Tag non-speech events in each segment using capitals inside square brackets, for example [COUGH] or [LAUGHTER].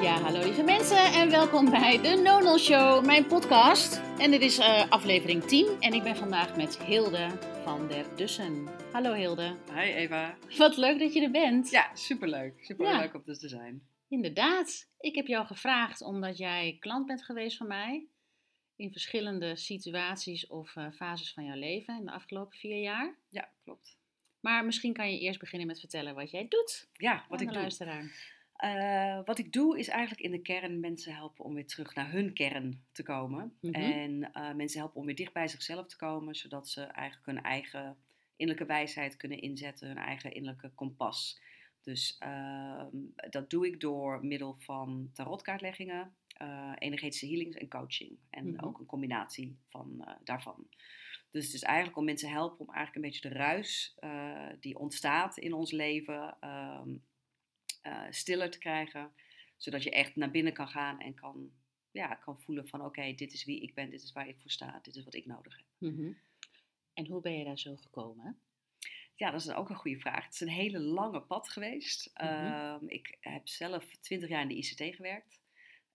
Ja, hallo lieve mensen en welkom bij de Nonal Show, mijn podcast. En dit is uh, aflevering 10 en ik ben vandaag met Hilde van der Dussen. Hallo Hilde. Hi Eva. Wat leuk dat je er bent. Ja, superleuk. Superleuk ja. om er te zijn. Inderdaad. Ik heb jou gevraagd omdat jij klant bent geweest van mij in verschillende situaties of uh, fases van jouw leven in de afgelopen vier jaar. Ja, klopt. Maar misschien kan je eerst beginnen met vertellen wat jij doet. Ja, wat ik doe. Uh, wat ik doe is eigenlijk in de kern mensen helpen om weer terug naar hun kern te komen. Mm -hmm. En uh, mensen helpen om weer dicht bij zichzelf te komen, zodat ze eigenlijk hun eigen innerlijke wijsheid kunnen inzetten, hun eigen innerlijke kompas. Dus uh, dat doe ik door middel van tarotkaartleggingen, uh, energetische healings en coaching. En mm -hmm. ook een combinatie van daarvan. Dus het is eigenlijk om mensen helpen om eigenlijk een beetje de ruis die ontstaat in ons leven stiller te krijgen. Zodat je echt naar binnen kan gaan en kan, ja, kan voelen van oké, okay, dit is wie ik ben, dit is waar ik voor sta, dit is wat ik nodig heb. Mm -hmm. En hoe ben je daar zo gekomen? Ja, dat is ook een goede vraag. Het is een hele lange pad geweest. Mm -hmm. uh, ik heb zelf twintig jaar in de ICT gewerkt.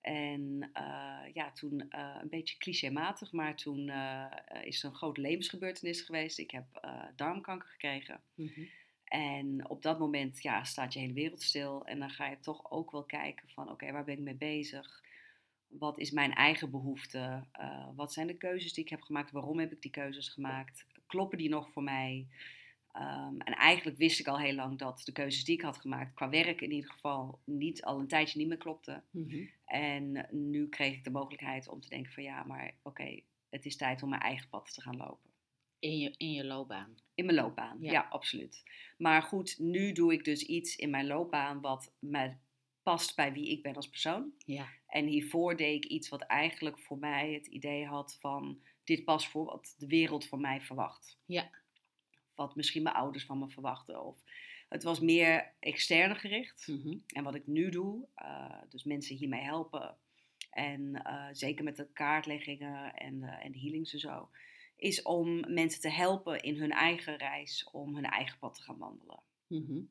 En uh, ja, toen uh, een beetje clichématig, maar toen is er een grote levensgebeurtenis geweest. Ik heb darmkanker gekregen. Mm -hmm. En op dat moment ja, staat je hele wereld stil. En dan ga je toch ook wel kijken van oké, okay, waar ben ik mee bezig? Wat is mijn eigen behoefte? wat zijn de keuzes die ik heb gemaakt? Waarom heb ik die keuzes gemaakt? Kloppen die nog voor mij? Um, en eigenlijk wist ik al heel lang dat de keuzes die ik had gemaakt, qua werk in ieder geval, niet al een tijdje niet meer klopten. Mm -hmm. En nu kreeg ik de mogelijkheid om te denken van ja, maar oké, okay, het is tijd om mijn eigen pad te gaan lopen. In je, in je loopbaan? In mijn loopbaan, ja. ja. absoluut. Maar goed, nu doe ik dus iets in mijn loopbaan wat mij past bij wie ik ben als persoon. Ja. En hiervoor deed ik iets wat eigenlijk voor mij het idee had van dit past voor wat de wereld van mij verwacht. Ja wat misschien mijn ouders van me verwachten. Of het was meer extern gericht. Mhm. Mm -hmm. En wat ik nu doe, uh, dus mensen hiermee helpen. En uh, zeker met de kaartleggingen en, uh, en de healings en zo. Is om mensen te helpen in hun eigen reis om hun eigen pad te gaan wandelen. Mm -hmm.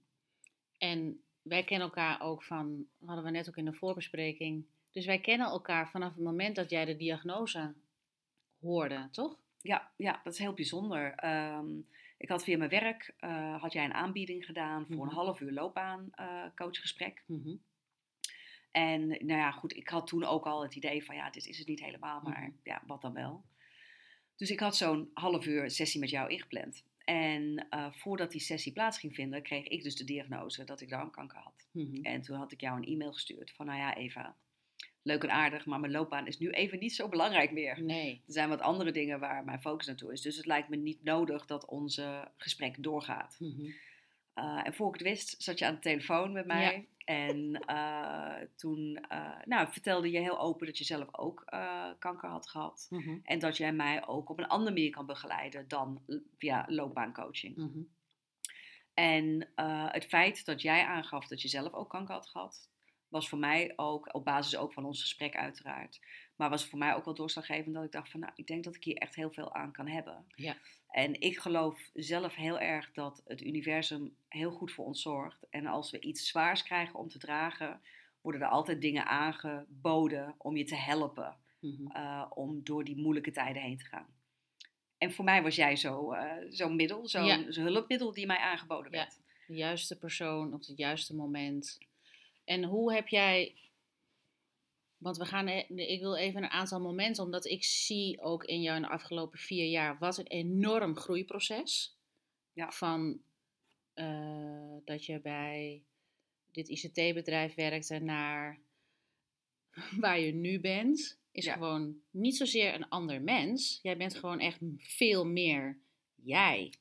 En wij kennen elkaar ook van, hadden we net ook in de voorbespreking. Dus wij kennen elkaar vanaf het moment dat jij de diagnose hoorde, toch? Ja, ja dat is heel bijzonder. Um, ik had via mijn werk, uh, had jij een aanbieding gedaan voor mm -hmm. een half uur loopbaancoachgesprek. Uh, mm -hmm. En nou ja, goed, ik had toen ook al het idee van ja, dit is het niet helemaal, maar ja, wat dan wel. Dus ik had zo'n half uur sessie met jou ingepland. En uh, voordat die sessie plaats ging vinden, kreeg ik dus de diagnose dat ik darmkanker had. En toen had ik jou een e-mail gestuurd van nou ja, Eva, leuk en aardig, maar mijn loopbaan is nu even niet zo belangrijk meer. Nee. Er zijn wat andere dingen waar mijn focus naartoe is. Dus het lijkt me niet nodig dat onze gesprek doorgaat. Mm -hmm. uh, en voor ik het wist, zat je aan de telefoon met mij. Ja. En uh, toen uh, nou, vertelde je heel open dat je zelf ook kanker had gehad. Mm -hmm. En dat jij mij ook op een andere manier kan begeleiden dan via loopbaancoaching. Mm -hmm. En het feit dat jij aangaf dat je zelf ook kanker had gehad, was voor mij ook, op basis ook van ons gesprek uiteraard, maar was voor mij ook wel doorslaggevend dat ik dacht van, nou, ik denk dat ik hier echt heel veel aan kan hebben. Ja. En ik geloof zelf heel erg dat het universum heel goed voor ons zorgt. En als we iets zwaars krijgen om te dragen, worden er altijd dingen aangeboden om je te helpen. Mm -hmm. uh, om door die moeilijke tijden heen te gaan. En voor mij was jij zo'n uh, zo middel, zo'n ja. zo hulpmiddel die mij aangeboden werd. Ja. De juiste persoon op het juiste moment. En hoe heb jij. Want we gaan. Ik wil even een aantal momenten, omdat ik zie ook in jou in de afgelopen vier jaar. wat een enorm groeiproces. Ja. Van uh, dat je bij dit ICT-bedrijf werkte naar [LAUGHS] waar je nu bent. Is Ja. gewoon niet zozeer een ander mens. Jij bent gewoon echt veel meer jij.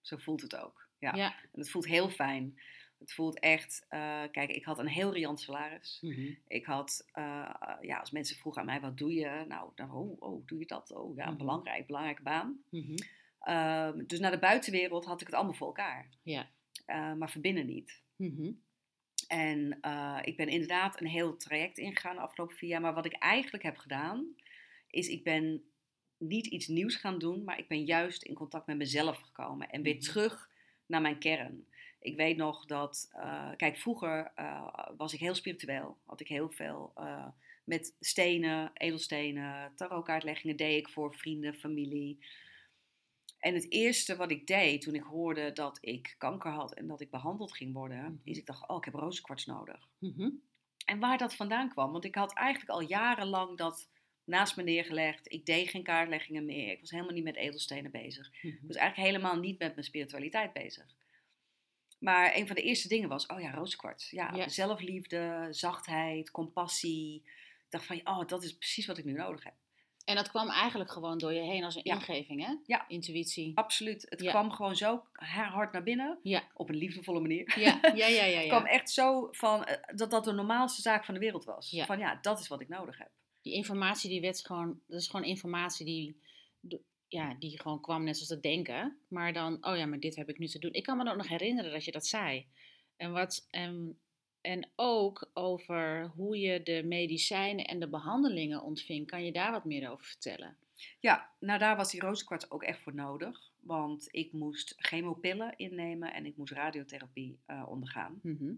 Zo voelt het ook. Ja. Ja. En het voelt heel fijn. Het voelt echt, uh, kijk, ik had een heel riant salaris. Mhm. Ik had, uh, ja, als mensen vroegen aan mij, wat doe je? Nou, dan, oh, oh, doe je dat? Oh, ja, Mhm. belangrijk, belangrijke baan. Mhm. Ehm, dus naar de buitenwereld had ik het allemaal voor elkaar. Ja. Uh, maar verbinden niet. En ik ben inderdaad een heel traject ingegaan de afgelopen vier jaar. Maar wat ik eigenlijk heb gedaan, is ik ben niet iets nieuws gaan doen, maar ik ben juist in contact met mezelf gekomen. En weer terug naar mijn kern. Ik weet nog dat, eh, kijk, vroeger eh, was ik heel spiritueel. Had ik heel veel eh, met stenen, edelstenen, tarotkaartleggingen deed ik voor vrienden, familie. En het eerste wat ik deed toen ik hoorde dat ik kanker had en dat ik behandeld ging worden, Mhm. is ik dacht, oh, ik heb rozenkwarts nodig. Mhm. En waar dat vandaan kwam, want ik had eigenlijk al jarenlang dat naast me neergelegd. Ik deed geen kaartleggingen meer. Ik was helemaal niet met edelstenen bezig. Mhm. Ik was eigenlijk helemaal niet met mijn spiritualiteit bezig. Maar een van de eerste dingen was, oh ja, rozenkwarts. Ja, Ja. zelfliefde, zachtheid, compassie. Ik dacht van, oh, dat is precies wat ik nu nodig heb. En dat kwam eigenlijk gewoon door je heen als een Ja. ingeving, hè? Ja. Intuïtie. Absoluut. Het Ja. kwam gewoon zo hard naar binnen. Ja. Op een liefdevolle manier. Ja, ja, ja, ja. [LAUGHS] Het ja. kwam echt zo van eh, dat dat de normaalste zaak van de wereld was. Ja. Van ja, dat is wat ik nodig heb. Die informatie die werd gewoon, dat is gewoon informatie die, ja, die gewoon kwam net zoals het denken. Maar dan, oh ja, maar dit heb ik nu te doen. Ik kan me ook nog herinneren dat je dat zei. En, wat, en, en ook over hoe je de medicijnen en de behandelingen ontving. Kan je daar wat meer over vertellen? Ja, nou daar was die rozenkwarts ook echt voor nodig. Want ik moest chemopillen innemen en ik moest radiotherapie eh, ondergaan. Mhm.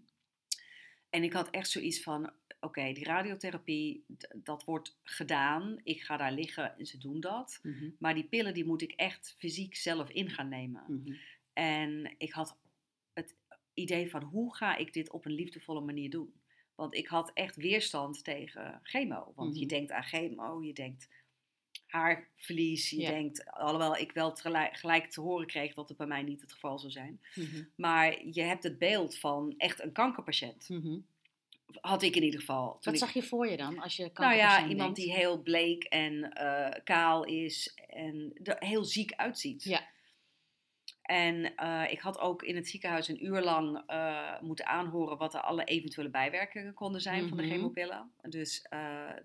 En ik had echt zoiets van, oké, die radiotherapie, dat wordt gedaan. Ik ga daar liggen en ze doen dat. Mhm. Maar die pillen, die moet ik echt fysiek zelf in gaan nemen. Mhm. En ik had het idee van, hoe ga ik dit op een liefdevolle manier doen? Want ik had echt weerstand tegen chemo. Want je Mhm. denkt aan chemo, je denkt haarverlies, je Ja. denkt, alhoewel ik wel tegelijk, gelijk te horen kreeg dat het bij mij niet het geval zou zijn. Maar je hebt het beeld van echt een kankerpatiënt. Had ik in ieder geval. Wat ik- zag je voor je dan als je nou ja, iemand denkt? die heel bleek en eh, kaal is en er heel ziek uitziet. Ja. En eh, ik had ook in het ziekenhuis een uur lang eh, moeten aanhoren wat er alle eventuele bijwerkingen konden zijn van de Mhm. chemopillen. Dus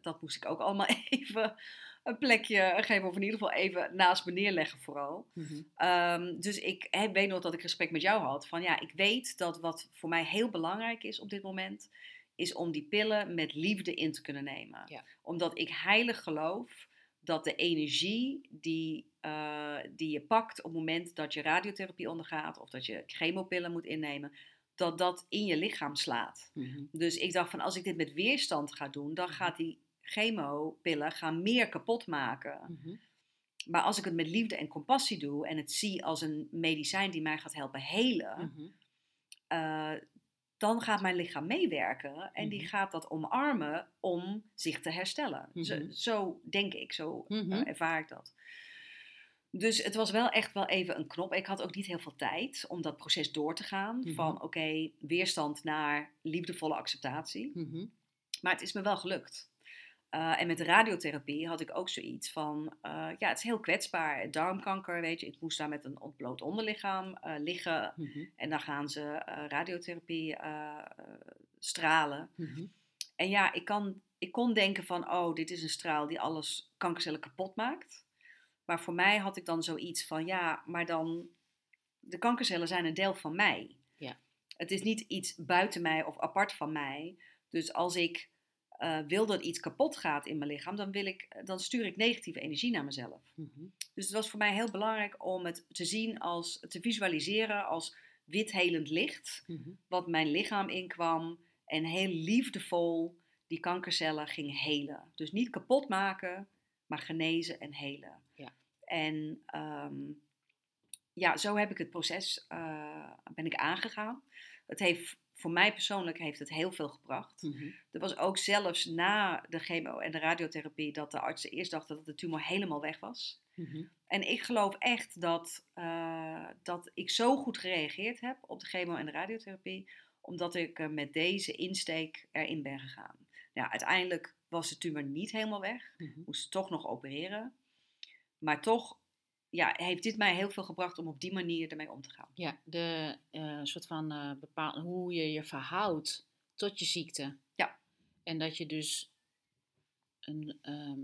dat moest ik ook allemaal [LAUGHS] even een plekje geven, of in ieder geval even naast me neerleggen vooral. Mhm. Ehm, dus ik weet nog dat ik gesprek met jou had van ja, ik weet dat wat voor mij heel belangrijk is op dit moment, is om die pillen met liefde in te kunnen nemen. Ja. Omdat ik heilig geloof dat de energie die, eh, die je pakt op het moment dat je radiotherapie ondergaat of dat je chemopillen moet innemen, dat dat in je lichaam slaat. Mhm. Dus ik dacht van als ik dit met weerstand ga doen, dan gaat die chemopillen gaan meer kapot maken. Mhm. Maar als ik het met liefde en compassie doe en het zie als een medicijn die mij gaat helpen helen, Mhm. eh, dan gaat mijn lichaam meewerken en die Mhm. gaat dat omarmen om zich te herstellen. Zo, Mhm. zo denk ik, zo eh, Mhm. ervaar ik dat. Dus het was wel echt wel even een knop. Ik had ook niet heel veel tijd om dat proces door te gaan. Van oké, weerstand naar liefdevolle acceptatie. Maar het is me wel gelukt. Eh, en met de radiotherapie had ik ook zoiets van, eh, ja, het is heel kwetsbaar. Darmkanker, weet je, ik moest daar met een ontbloot onderlichaam eh, liggen. Mhm. En dan gaan ze radiotherapie stralen. Mhm. En ja, ik, kan, ik kon denken van, oh, dit is een straal die alles kankercellen kapot maakt. Maar voor mij had ik dan zoiets van, ja, maar dan, de kankercellen zijn een deel van mij. Ja. Het is niet iets buiten mij of apart van mij. Dus als ik eh, wil dat iets kapot gaat in mijn lichaam, dan, wil ik, dan stuur ik negatieve energie naar mezelf. Mhm. Dus het was voor mij heel belangrijk om het te zien als, te visualiseren als wit helend licht, Mhm. wat mijn lichaam inkwam en heel liefdevol die kankercellen ging helen. Dus niet kapot maken, maar genezen en helen. Ja. En ehm, ja, zo heb ik het proces, eh, ben ik aangegaan. Het heeft, voor mij persoonlijk heeft het heel veel gebracht. Mhm. Er was ook zelfs na de chemo en de radiotherapie dat de artsen eerst dachten dat de tumor helemaal weg was. Mhm. En ik geloof echt dat, eh, dat ik zo goed gereageerd heb op de chemo en de radiotherapie, omdat ik eh, met deze insteek erin ben gegaan. Ja, uiteindelijk was de tumor niet helemaal weg, Mhm. moest toch nog opereren. Maar toch ja, heeft dit mij heel veel gebracht om op die manier ermee om te gaan. Ja, de eh, soort van bepaal, hoe je je verhoudt tot je ziekte. Ja. En dat je dus een, ehm,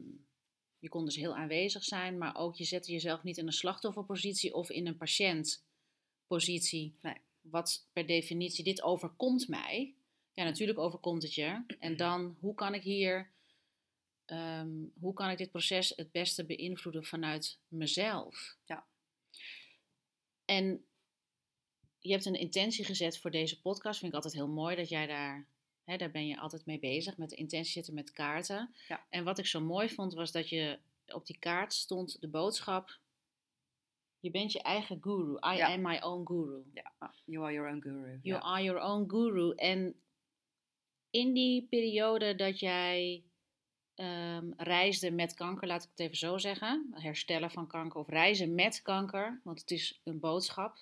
je kon dus heel aanwezig zijn, maar ook je zette jezelf niet in een slachtofferpositie of in een patiëntpositie. Nee. Wat per definitie, dit overkomt mij. Ja, natuurlijk overkomt het je. En dan, hoe kan ik hier, ehm, hoe kan ik dit proces het beste beïnvloeden vanuit mezelf? Ja. En je hebt een intentie gezet voor deze podcast. Vind ik altijd heel mooi dat jij daar, hè, daar ben je altijd mee bezig. Met de intentie zitten met kaarten. Ja. En wat ik zo mooi vond was dat je op die kaart stond de boodschap. Je bent je eigen guru. I Ja. am my own guru. Ja, you are your own guru. You ja. are your own guru. En in die periode dat jij ehm, reisde met kanker, laat ik het even zo zeggen, herstellen van kanker of reizen met kanker, want het is een boodschap,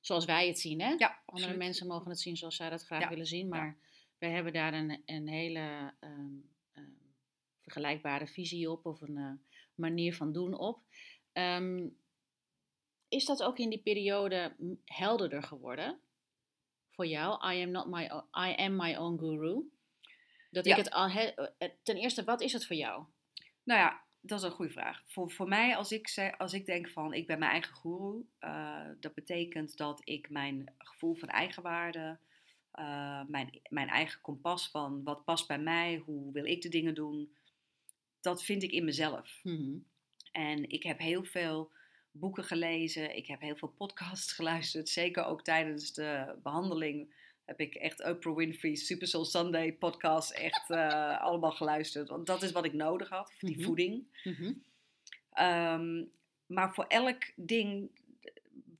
zoals wij het zien, hè? Ja, Andere mensen mogen het zien zoals zij dat graag Ja, willen zien, maar wij hebben daar een, een hele ehm, ehm, vergelijkbare visie op of een eh, manier van doen op. Is dat ook in die periode helderder geworden voor jou? I am, not my, I am my own guru. Dat ik het al. he- eh, ten eerste, wat is het voor jou? Nou ja, dat is een goede vraag. Voor, voor mij, als ik, zeg, als ik denk van ik ben mijn eigen guru, eh, dat betekent dat ik mijn gevoel van eigenwaarde, eh, mijn, mijn eigen kompas van wat past bij mij, hoe wil ik de dingen doen, dat vind ik in mezelf. Mhm. En ik heb heel veel boeken gelezen, ik heb heel veel podcasts [LAUGHS] geluisterd, zeker ook tijdens de behandeling heb ik echt Oprah Winfrey Super Soul Sunday podcast echt eh, [LAUGHS] allemaal geluisterd. Want dat is wat ik nodig had, die Mhm. voeding. Mhm. Ehm, maar voor elk ding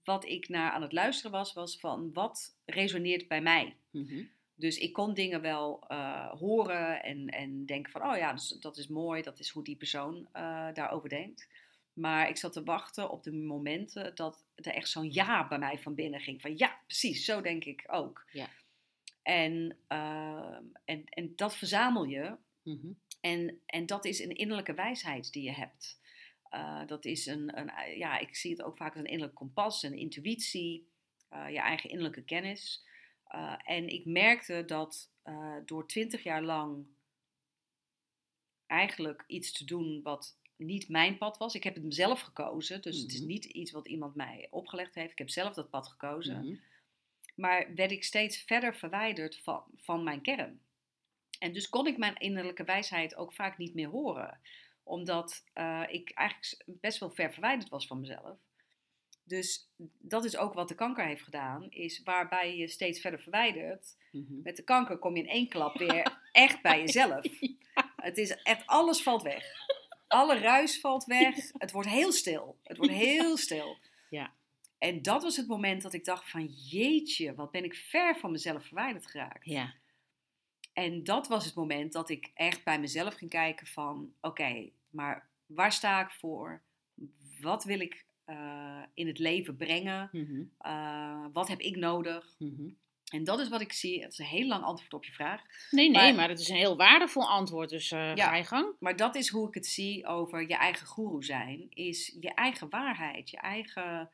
wat ik naar aan het luisteren was, was van wat resoneert bij mij. Mhm. Dus ik kon dingen wel eh, horen en, en denken van, oh ja, dus dat is mooi, dat is hoe die persoon eh, daarover denkt. Maar ik zat te wachten op de momenten dat er echt zo'n ja bij mij van binnen ging. Van ja, precies, zo denk ik ook. Ja. En, ehm, en, en dat verzamel je Mhm. en, en dat is een innerlijke wijsheid die je hebt. Uh, dat is een, een, ja, ik zie het ook vaak als een innerlijk kompas, een intuïtie, uh, je eigen innerlijke kennis. En ik merkte dat door twintig jaar lang eigenlijk iets te doen wat niet mijn pad was. Ik heb het mezelf gekozen, dus mm -hmm. het is niet iets wat iemand mij opgelegd heeft. Ik heb zelf dat pad gekozen. Mm -hmm. Maar werd ik steeds verder verwijderd van, van mijn kern. En dus kon ik mijn innerlijke wijsheid ook vaak niet meer horen. Omdat uh, ik eigenlijk best wel ver verwijderd was van mezelf. Dus dat is ook wat de kanker heeft gedaan. Is waarbij je steeds verder verwijdert. Mm -hmm. Met de kanker kom je in één klap [LAUGHS] weer echt bij jezelf. Ja. Het is echt, alles valt weg. Alle ruis valt weg. Ja. Het wordt heel stil. Het wordt heel stil. Ja. En dat was het moment dat ik dacht van jeetje, wat ben ik ver van mezelf verwijderd geraakt. Ja. En dat was het moment dat ik echt bij mezelf ging kijken van oké, okay, maar waar sta ik voor? Wat wil ik uh, in het leven brengen? Mm -hmm. uh, wat heb ik nodig? Mm -hmm. En dat is wat ik zie. Het is een heel lang antwoord op je vraag. Nee, nee, maar, maar het is een heel waardevol antwoord. Dus uh, ja, ga je gang. Maar dat is hoe ik het zie over je eigen guru zijn. Is je eigen waarheid. Je eigen...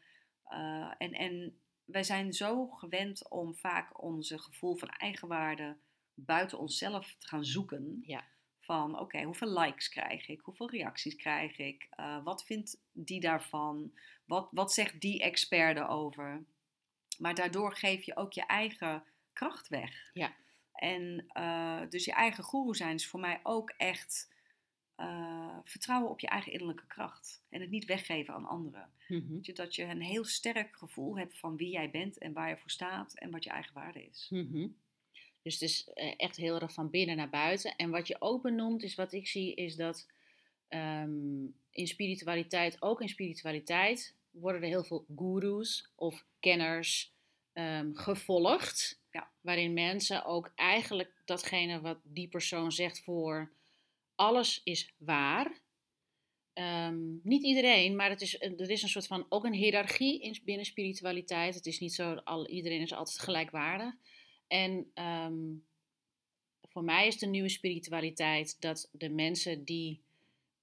Uh, en, en wij zijn zo gewend om vaak onze gevoel van eigenwaarde buiten onszelf te gaan zoeken. Ja. Van oké, okay, hoeveel likes krijg ik? Hoeveel reacties krijg ik? Uh, wat vindt die daarvan? Wat, wat zegt die expert erover? Maar daardoor geef je ook je eigen kracht weg. Ja. En uh, dus je eigen guru zijn is voor mij ook echt uh, vertrouwen op je eigen innerlijke kracht. En het niet weggeven aan anderen. -hmm. Dat je een heel sterk gevoel hebt van wie jij bent en waar je voor staat en wat je eigen waarde is. Mm -hmm. Dus het is echt heel erg van binnen naar buiten. En wat je ook benoemt, is wat ik zie, is dat um, in spiritualiteit, ook in spiritualiteit, worden er heel veel gurus of kenners um, gevolgd. Ja. Waarin mensen ook eigenlijk datgene wat die persoon zegt voor alles is waar. Um, niet iedereen, maar het is, er is een soort van ook een hiërarchie in, binnen spiritualiteit. Het is niet zo, al, iedereen is altijd gelijkwaardig. En um, voor mij is de nieuwe spiritualiteit dat de mensen die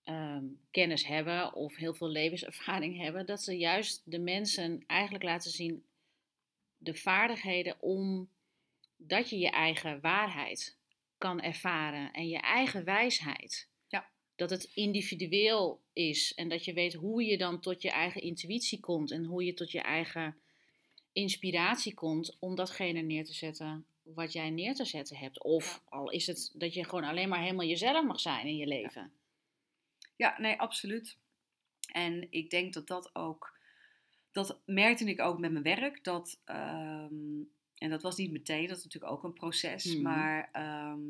um, kennis hebben of heel veel levenservaring hebben, dat ze juist de mensen eigenlijk laten zien de vaardigheden om dat je je eigen waarheid kan ervaren en je eigen wijsheid. Ja. Dat het individueel is en dat je weet hoe je dan tot je eigen intuïtie komt en hoe je tot je eigen inspiratie komt om datgene neer te zetten wat jij neer te zetten hebt. Of al is het dat je gewoon alleen maar helemaal jezelf mag zijn in je leven. Ja, nee, absoluut. En ik denk dat dat ook dat merkte ik ook met mijn werk. Dat, ehm, en dat was niet meteen, dat is natuurlijk ook een proces. Mhm. Maar ehm,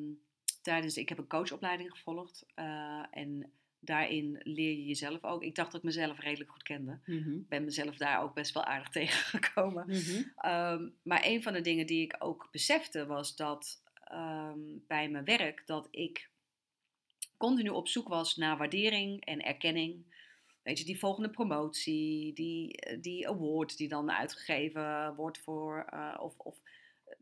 tijdens, ik heb een coachopleiding gevolgd. eh, en daarin leer je jezelf ook. Ik dacht dat ik mezelf redelijk goed kende. Ik ben mezelf daar ook best wel aardig [LAUGHS] tegengekomen. Ehm, maar een van de dingen die ik ook besefte was dat ehm, bij mijn werk dat ik continu op zoek was naar waardering en erkenning. Weet je, die volgende promotie, die, eh, die award die dan uitgegeven wordt voor, eh, of, of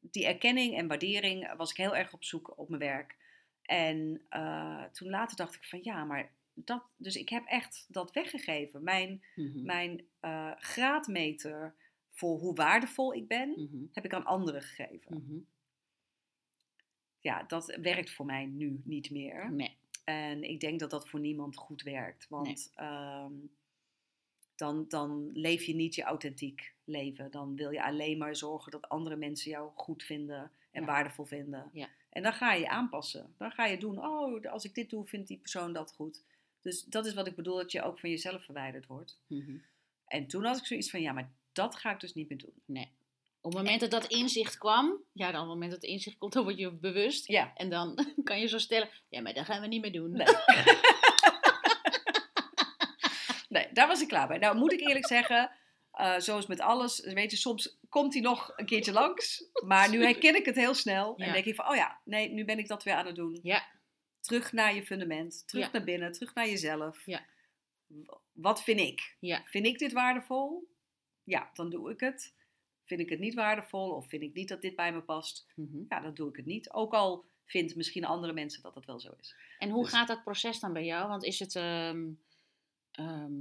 die erkenning en waardering was ik heel erg op zoek op mijn werk. En eh, toen later dacht ik van ja, maar dat, dus ik heb echt dat weggegeven. Mijn, Mhm. mijn eh, graadmeter voor hoe waardevol ik ben, Mhm. heb ik aan anderen gegeven. Mhm. Ja, dat werkt voor mij nu niet meer. Nee. En ik denk dat dat voor niemand goed werkt. Want ehm, dan, dan leef je niet je authentiek leven. Dan wil je alleen maar zorgen dat andere mensen jou goed vinden en Ja. waardevol vinden. Ja. En dan ga je je aanpassen. Dan ga je doen, oh, als ik dit doe, vindt die persoon dat goed. Dus dat is wat ik bedoel, dat je ook van jezelf verwijderd wordt. Mhm. En toen had ik zoiets van, ja, maar dat ga ik dus niet meer doen. Nee. Op het moment dat dat inzicht kwam, ja, dan op het moment dat het inzicht komt, dan word je bewust. Ja. En dan [LAUGHS] kan je zo stellen, ja, maar dat gaan we niet meer doen. Nee. [LAUGHS] nee, daar was ik klaar bij. Nou, moet ik eerlijk zeggen, eh, zoals met alles, weet je, soms komt hij nog een keertje langs. Maar nu herken ik het heel snel. En denk ik van, oh ja, nee, nu ben ik dat weer aan het doen. Ja. Terug naar je fundament, terug Ja. naar binnen, terug naar jezelf. Ja. Wat vind ik? Ja. Vind ik dit waardevol? Ja, dan doe ik het. Vind ik het niet waardevol of vind ik niet dat dit bij me past? Mhm. Ja, dan doe ik het niet. Ook al vinden misschien andere mensen dat dat wel zo is. En hoe Dus- gaat dat proces dan bij jou? Want is het, ehm, ehm,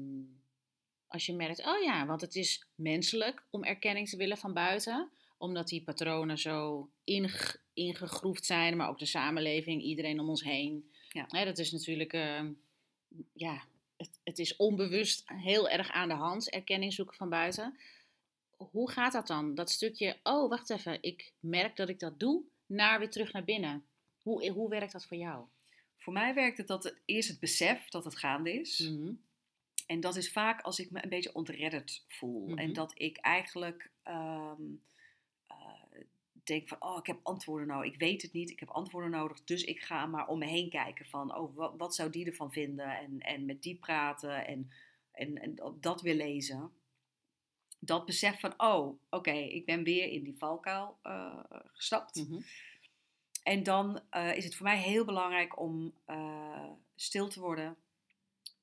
als je merkt, oh ja, want het is menselijk om erkenning te willen van buiten, omdat die patronen zo inge- ingegroefd zijn, maar ook de samenleving, iedereen om ons heen. Ja. Hè, dat is natuurlijk, ehm, ja, het, het is onbewust heel erg aan de hand, erkenning zoeken van buiten. Hoe gaat dat dan? Dat stukje, oh wacht even, ik merk dat ik dat doe, naar weer terug naar binnen. Hoe, hoe werkt dat voor jou? Voor mij werkt het dat het, eerst het besef dat het gaande is. Mhm. En dat is vaak als ik me een beetje ontredderd voel. Mhm. En dat ik eigenlijk ehm, eh, denk van, oh, ik heb antwoorden nodig. Ik weet het niet, ik heb antwoorden nodig. Dus ik ga maar om me heen kijken van, oh, wat, wat zou die ervan vinden? En, en met die praten en, en, en dat weer lezen. Dat besef van, oh, oké, ik ben weer in die valkuil eh, gestapt. Mhm. En dan eh, is het voor mij heel belangrijk om eh, stil te worden,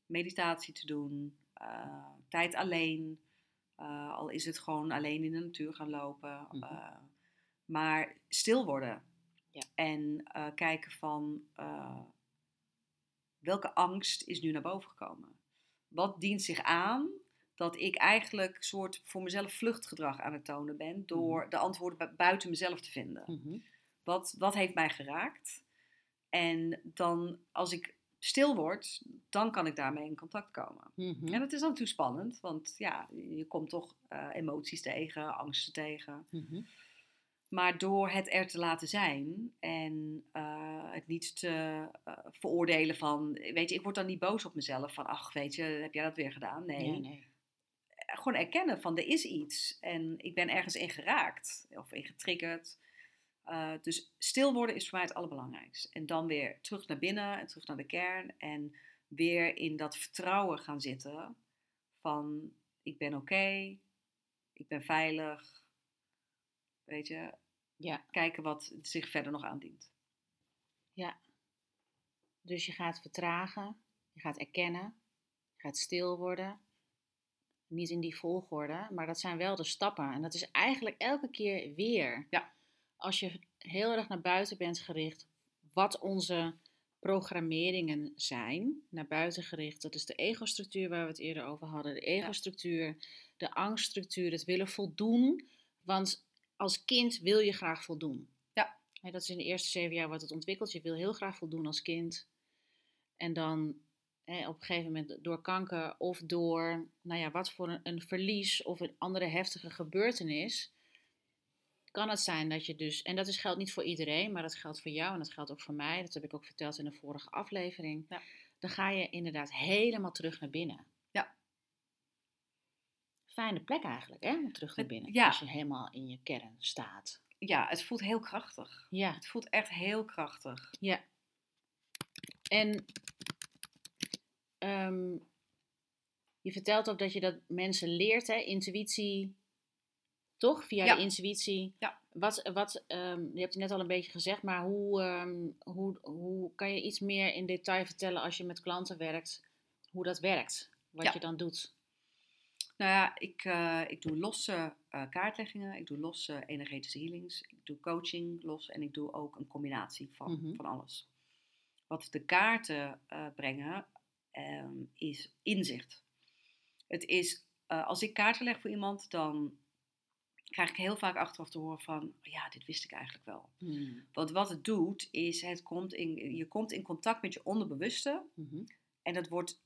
meditatie te doen, tijd alleen. al is het gewoon alleen in de natuur gaan lopen. Mhm. maar stil worden. Ja. En kijken van welke angst is nu naar boven gekomen. Wat dient zich aan dat ik eigenlijk soort voor mezelf vluchtgedrag aan het tonen ben door de antwoorden bu- buiten mezelf te vinden. Mhm. Wat, wat heeft mij geraakt? En dan, als ik stil word, dan kan ik daarmee in contact komen. Mhm. En dat is dan natuurlijk spannend, want ja, je komt toch eh, emoties tegen, angsten tegen. Mhm. Maar door het er te laten zijn en eh, het niet te eh, veroordelen van, weet je, ik word dan niet boos op mezelf van, ach, weet je, heb jij dat weer gedaan? Nee. Nee. Gewoon erkennen van, er is iets en ik ben ergens in geraakt of in getriggerd. Eh, dus stil worden is voor mij het allerbelangrijkste. En dan weer terug naar binnen en terug naar de kern. En weer in dat vertrouwen gaan zitten van ik ben oké, ik ben veilig. Weet je, Ja, kijken wat zich verder nog aandient. dus je gaat vertragen, je gaat erkennen, je gaat stil worden. Niet in die volgorde, maar dat zijn wel de stappen. En dat is eigenlijk elke keer weer. Ja. Als je heel erg naar buiten bent gericht, wat onze programmeringen zijn, naar buiten gericht. Dat is de ego-structuur waar we het eerder over hadden. De ego-structuur, de angststructuur, het willen voldoen. Want als kind wil je graag voldoen. Ja. Dat is in de eerste zeven jaar wordt het ontwikkeld. Je wil heel graag voldoen als kind. En dan op een gegeven moment door kanker of door, nou ja, wat voor een, een verlies of een andere heftige gebeurtenis, kan het zijn dat je dus, en dat is, geldt niet voor iedereen, maar dat geldt voor jou en dat geldt ook voor mij, dat heb ik ook verteld in de vorige aflevering, Ja. dan ga je inderdaad helemaal terug naar binnen. Ja. fijne plek eigenlijk, hè? Om terug naar binnen. ja. Als je helemaal in je kern staat. Ja, het voelt heel krachtig. Ja. Het voelt echt heel krachtig. Ja. En ehm, je vertelt ook dat je dat mensen leert, hè? Intuïtie, toch? Via Ja. de intuïtie. Ja. Wat, wat ehm, je hebt het net al een beetje gezegd, maar hoe, ehm, hoe, hoe kan je iets meer in detail vertellen als je met klanten werkt, hoe dat werkt? Wat Ja. je dan doet? Nou ja, ik, eh, ik doe losse eh, kaartleggingen, ik doe losse energetische healings, ik doe coaching los en ik doe ook een combinatie van, Mhm. van alles. Wat de kaarten eh, brengen ehm, is inzicht. Het is, eh, als ik kaarten leg voor iemand, dan krijg ik heel vaak achteraf te horen van, ja, dit wist ik eigenlijk wel. Hmm. Want wat het doet, is het komt in, je komt in contact met je onderbewuste Mhm. en dat wordt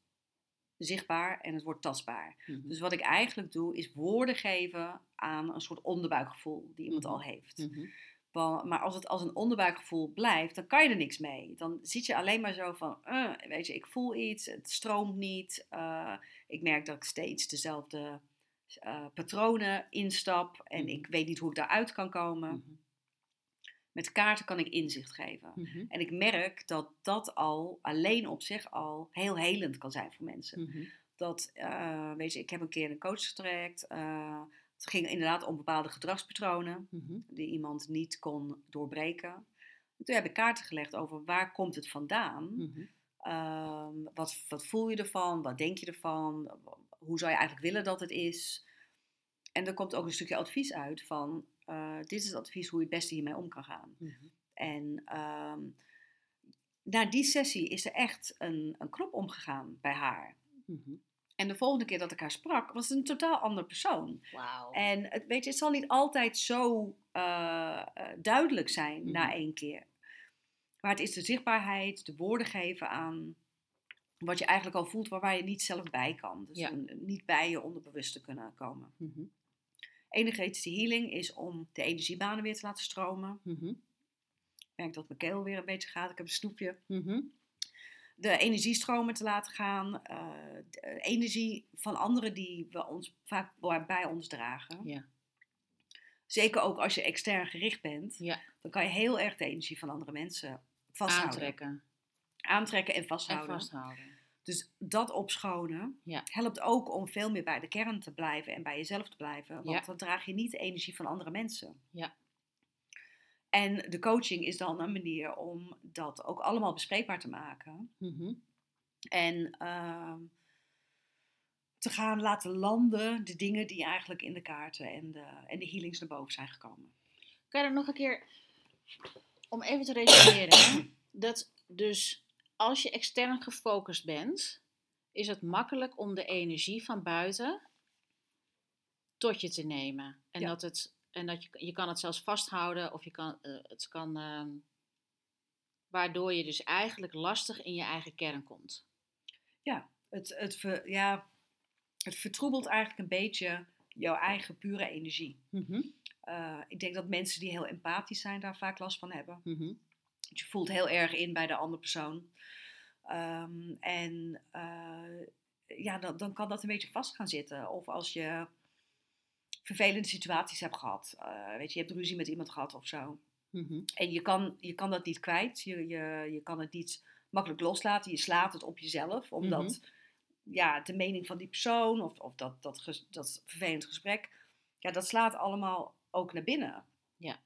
zichtbaar en het wordt tastbaar. Mhm. Dus wat ik eigenlijk doe, is woorden geven aan een soort onderbuikgevoel die iemand al heeft. Maar als het als een onderbuikgevoel blijft, dan kan je er niks mee. Dan zit je alleen maar zo van, eh, weet je, ik voel iets, het stroomt niet. eh, ik merk dat ik steeds dezelfde eh, patronen instap en Mhm. ik weet niet hoe ik daaruit kan komen. Mhm. Met kaarten kan ik inzicht geven. Mhm. En ik merk dat dat al alleen op zich al heel helend kan zijn voor mensen dat, weet je, ik heb een keer een coach getraject. Het ging inderdaad om bepaalde gedragspatronen Mhm. die iemand niet kon doorbreken. Toen heb ik kaarten gelegd over waar komt het vandaan? Ehm, wat, wat voel je ervan? Wat denk je ervan? Hoe zou je eigenlijk willen dat het is? En er komt ook een stukje advies uit van, eh, dit is het advies hoe je het beste hiermee om kan gaan. Mhm. En ehm, na die sessie is er echt een, een knop omgegaan bij haar. Mhm. En de volgende keer dat ik haar sprak, was het een totaal ander persoon. En het, weet je, het zal niet altijd zo eh, eh, duidelijk zijn Mhm. na één keer. Maar het is de zichtbaarheid, de woorden geven aan wat je eigenlijk al voelt, waar, waar je niet zelf bij kan. Dus Ja. een- niet bij je onderbewust te kunnen komen. Mhm. Energetische healing is om de energiebanen weer te laten stromen. Mhm. Ik merk dat mijn keel weer een beetje gaat. Ik heb een snoepje. Mhm. De energiestromen te laten gaan. eh, de energie van anderen die we ons vaak bij- ons dragen. Ja. Zeker ook als je extern gericht bent. Ja. Dan kan je heel erg de energie van andere mensen vasthouden. Aantrekken Aantrekken en en vasthouden. vasthouden. Dus dat opschonen Ja. helpt ook om veel meer bij de kern te blijven en bij jezelf te blijven. Want dan draag je niet de energie van andere mensen. Ja. En de coaching is dan een manier om dat ook allemaal bespreekbaar te maken. Mhm. En ehm, te gaan laten landen de dingen die eigenlijk in de kaarten en de, en de healings naar boven zijn gekomen. Kan je er nog een keer, om even te resumeren, dat dus als je extern gefocust bent, is het makkelijk om de energie van buiten tot je te nemen. En Ja. dat het, en dat je, je kan het zelfs vasthouden of je kan, eh, het kan, ehm, waardoor je dus eigenlijk lastig in je eigen kern komt. Het, het, ver- ja, het vertroebelt eigenlijk een beetje jouw eigen pure energie. Mhm. Eh, ik denk dat mensen die heel empathisch zijn daar vaak last van hebben. Mhm. Je voelt heel erg in bij de andere persoon. Ehm, en eh, ja, dan, dan kan dat een beetje vast gaan zitten. Of als je vervelende situaties hebt gehad. Eh, weet je, je hebt ruzie met iemand gehad of zo. Mhm. En je kan, je kan dat niet kwijt. Je, je, je kan het niet makkelijk loslaten. Je slaat het op jezelf. Omdat Mhm. ja, de mening van die persoon of, of dat, dat, ges- dat vervelend gesprek. Ja, dat slaat allemaal ook naar binnen. Ja.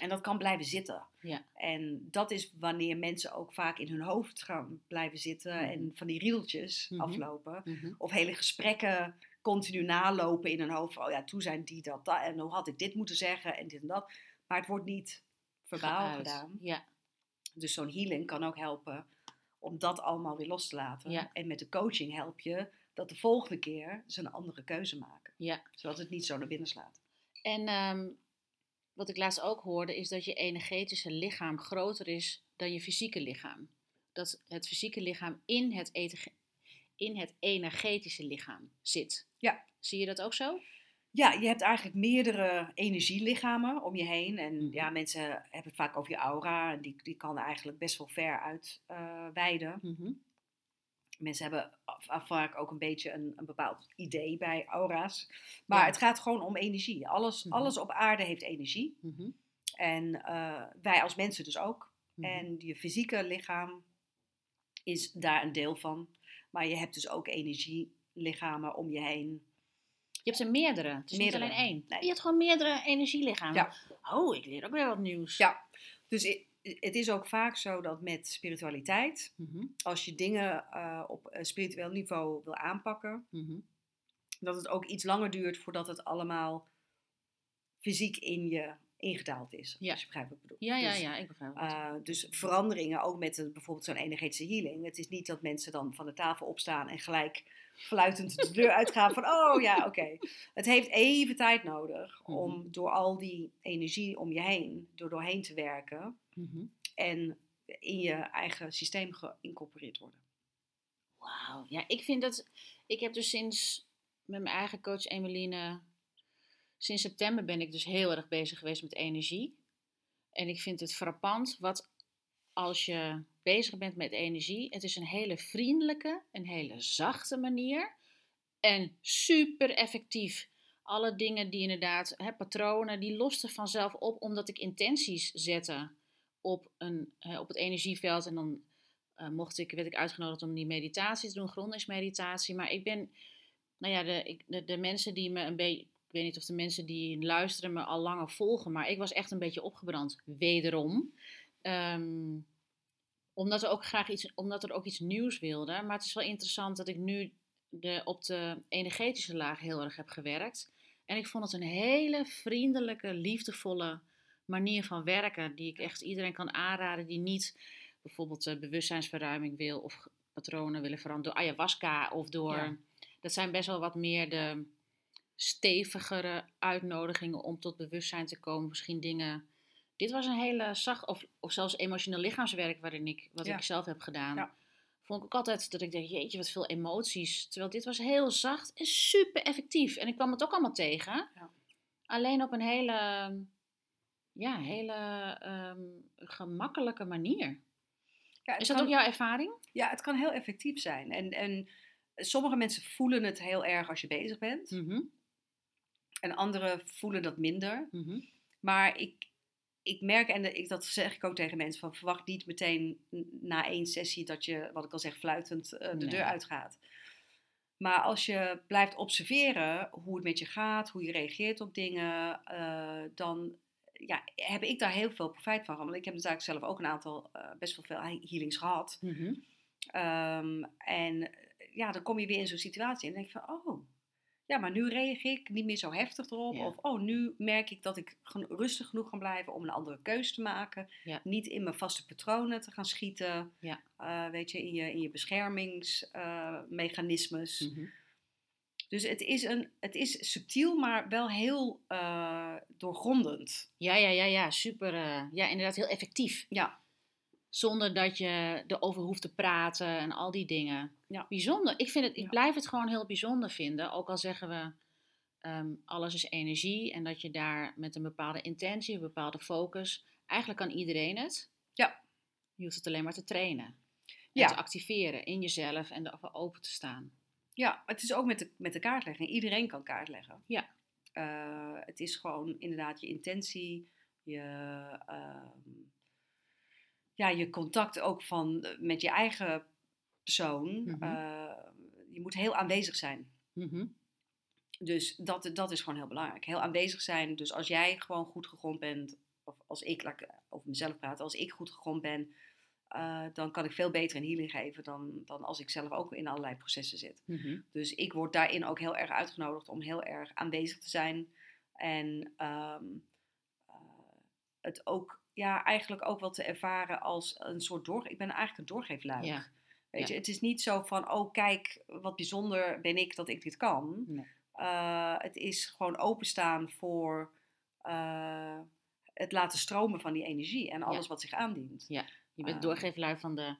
En dat kan blijven zitten. Ja. En dat is wanneer mensen ook vaak in hun hoofd gaan blijven zitten. Mhm. En van die riedeltjes aflopen. Of hele gesprekken continu nalopen in hun hoofd. van, Oh ja, toen zijn die dat, dat. En hoe had ik dit moeten zeggen en dit en dat. Maar het wordt niet verbaal Geuit. gedaan. Ja. Dus zo'n healing kan ook helpen om dat allemaal weer los te laten. Ja. En met de coaching help je dat de volgende keer ze een andere keuze maken. Ja. Zodat het niet zo naar binnen slaat. En ehm, wat ik laatst ook hoorde, is dat je energetische lichaam groter is dan je fysieke lichaam. Dat het fysieke lichaam in het, ete- in het energetische lichaam zit. Ja. Zie je dat ook zo? Ja, je hebt eigenlijk meerdere energielichamen om je heen. En Mhm. ja, mensen hebben het vaak over je aura. En die, die kan eigenlijk best wel ver uit eh wijden. Mhm. Mensen hebben vaak ook een beetje een, een bepaald idee bij aura's. Maar Ja. het gaat gewoon om energie. Alles, Mhm. alles op aarde heeft energie. En eh, wij als mensen dus ook. En je fysieke lichaam is daar een deel van. Maar je hebt dus ook energielichamen om je heen. Je hebt er meerdere. Het is Meerdere. niet alleen één. Nee. Je hebt gewoon meerdere energielichamen. Ja. Oh, ik leer ook weer wat nieuws. Ja. Dus het is ook vaak zo dat met spiritualiteit, Mhm, als je dingen eh, op een spiritueel niveau wil aanpakken, mhm. dat het ook iets langer duurt voordat het allemaal fysiek in je ingedaald is. Ja. Als je begrijpt wat ik bedoel. Ja, ja, Dus, ja, ik begrijp het. eh, dus veranderingen, ook met een, bijvoorbeeld zo'n energetische healing. Het is niet dat mensen dan van de tafel opstaan en gelijk fluitend de deur uitgaan van, oh ja, oké. Het heeft even tijd nodig om Mhm. door al die energie om je heen, door doorheen te werken Mhm. en in je eigen systeem geïncorporeerd worden. Wauw. Ja, ik vind dat. Ik heb dus sinds. Met mijn eigen coach Emeline. Sinds september ben ik dus heel erg bezig geweest met energie. En ik vind het frappant wat. Als je bezig bent met energie. Het is een hele vriendelijke. Een hele zachte manier. En super effectief. Alle dingen die inderdaad. Hè, patronen. Die losten vanzelf op. Omdat ik intenties zette. Op, een, op het energieveld. En dan eh, mocht ik, werd ik uitgenodigd om die meditatie te doen, grondingsmeditatie. Maar ik ben, nou ja, de, ik, de, de mensen die me een beetje, ik weet niet of de mensen die luisteren me al langer volgen, maar ik was echt een beetje opgebrand, wederom. Ehm, omdat, er ook graag iets, omdat er ook iets nieuws wilde. Maar het is wel interessant dat ik nu de, op de energetische laag heel erg heb gewerkt. En ik vond het een hele vriendelijke, liefdevolle manier van werken. Die ik echt iedereen kan aanraden die niet bijvoorbeeld eh, bewustzijnsverruiming wil of patronen willen veranderen door ayahuasca of door. Ja. Dat zijn best wel wat meer de stevigere uitnodigingen om tot bewustzijn te komen. Misschien dingen. Dit was een hele zacht, of, of zelfs emotioneel lichaamswerk waarin ik, wat Ja. ik zelf heb gedaan. Ja. Vond ik ook altijd dat ik dacht, jeetje, wat veel emoties. Terwijl dit was heel zacht en super effectief. En ik kwam het ook allemaal tegen. Ja. Alleen op een hele, ja, hele ehm, gemakkelijke manier. Is dat kan- ook jouw ervaring? Ja, het kan heel effectief zijn. En, en sommige mensen voelen het heel erg als je bezig bent. Mhm, En anderen voelen dat minder. mhm. Maar ik, ik merk, en ik, dat zeg ik ook tegen mensen, van verwacht niet meteen na één sessie dat je, wat ik al zeg, fluitend eh, de Nee. deur uitgaat. Maar als je blijft observeren hoe het met je gaat, hoe je reageert op dingen, eh, dan ja, heb ik daar heel veel profijt van. Want ik heb natuurlijk zelf ook een aantal, eh, best wel veel healings gehad. Mhm. Ehm, en ja, dan kom je weer in zo'n situatie en denk je van, oh, ja, maar nu reageer ik niet meer zo heftig erop. Ja. Of, oh, nu merk ik dat ik rustig genoeg kan blijven om een andere keus te maken. Ja. Niet in mijn vaste patronen te gaan schieten. Ja. Eh, weet je, in je, in je beschermingsmechanismes. Mhm. Dus het is, een, het is subtiel, maar wel heel eh, doorgrondend. Ja, ja, ja, ja, super. eh, ja, inderdaad, heel effectief. Ja. Zonder dat je erover hoeft te praten en al die dingen. Ja. Bijzonder. Ik, vind het, ik Ja. blijf het gewoon heel bijzonder vinden. Ook al zeggen we, ehm, alles is energie. En dat je daar met een bepaalde intentie, een bepaalde focus... Eigenlijk kan iedereen het. Ja. Je hoeft het alleen maar te trainen. En Ja. te activeren in jezelf en ervoor open te staan. Ja, het is ook met de, met de kaartlegging. Iedereen kan kaartleggen. Ja. Eh, het is gewoon inderdaad je intentie, je, ehm, ja, je contact ook van, eh, met je eigen persoon. Mhm. Eh, je moet heel aanwezig zijn. Mhm. Dus dat, dat is gewoon heel belangrijk. Heel aanwezig zijn. Dus als jij gewoon goed gegrond bent, of als ik, laat ik over mezelf praten, als ik goed gegrond ben, eh, dan kan ik veel beter een healing geven dan, dan als ik zelf ook in allerlei processen zit. Mhm. Dus ik word daarin ook heel erg uitgenodigd om heel erg aanwezig te zijn. En ehm, eh, het ook, ja, eigenlijk ook wel te ervaren als een soort door. Ik ben eigenlijk een doorgeefluik. Ja. Weet Ja. je, het is niet zo van, oh kijk, wat bijzonder ben ik dat ik dit kan. Nee. Eh, het is gewoon openstaan voor eh, het laten stromen van die energie en alles wat zich aandient. Je bent doorgeefluik van de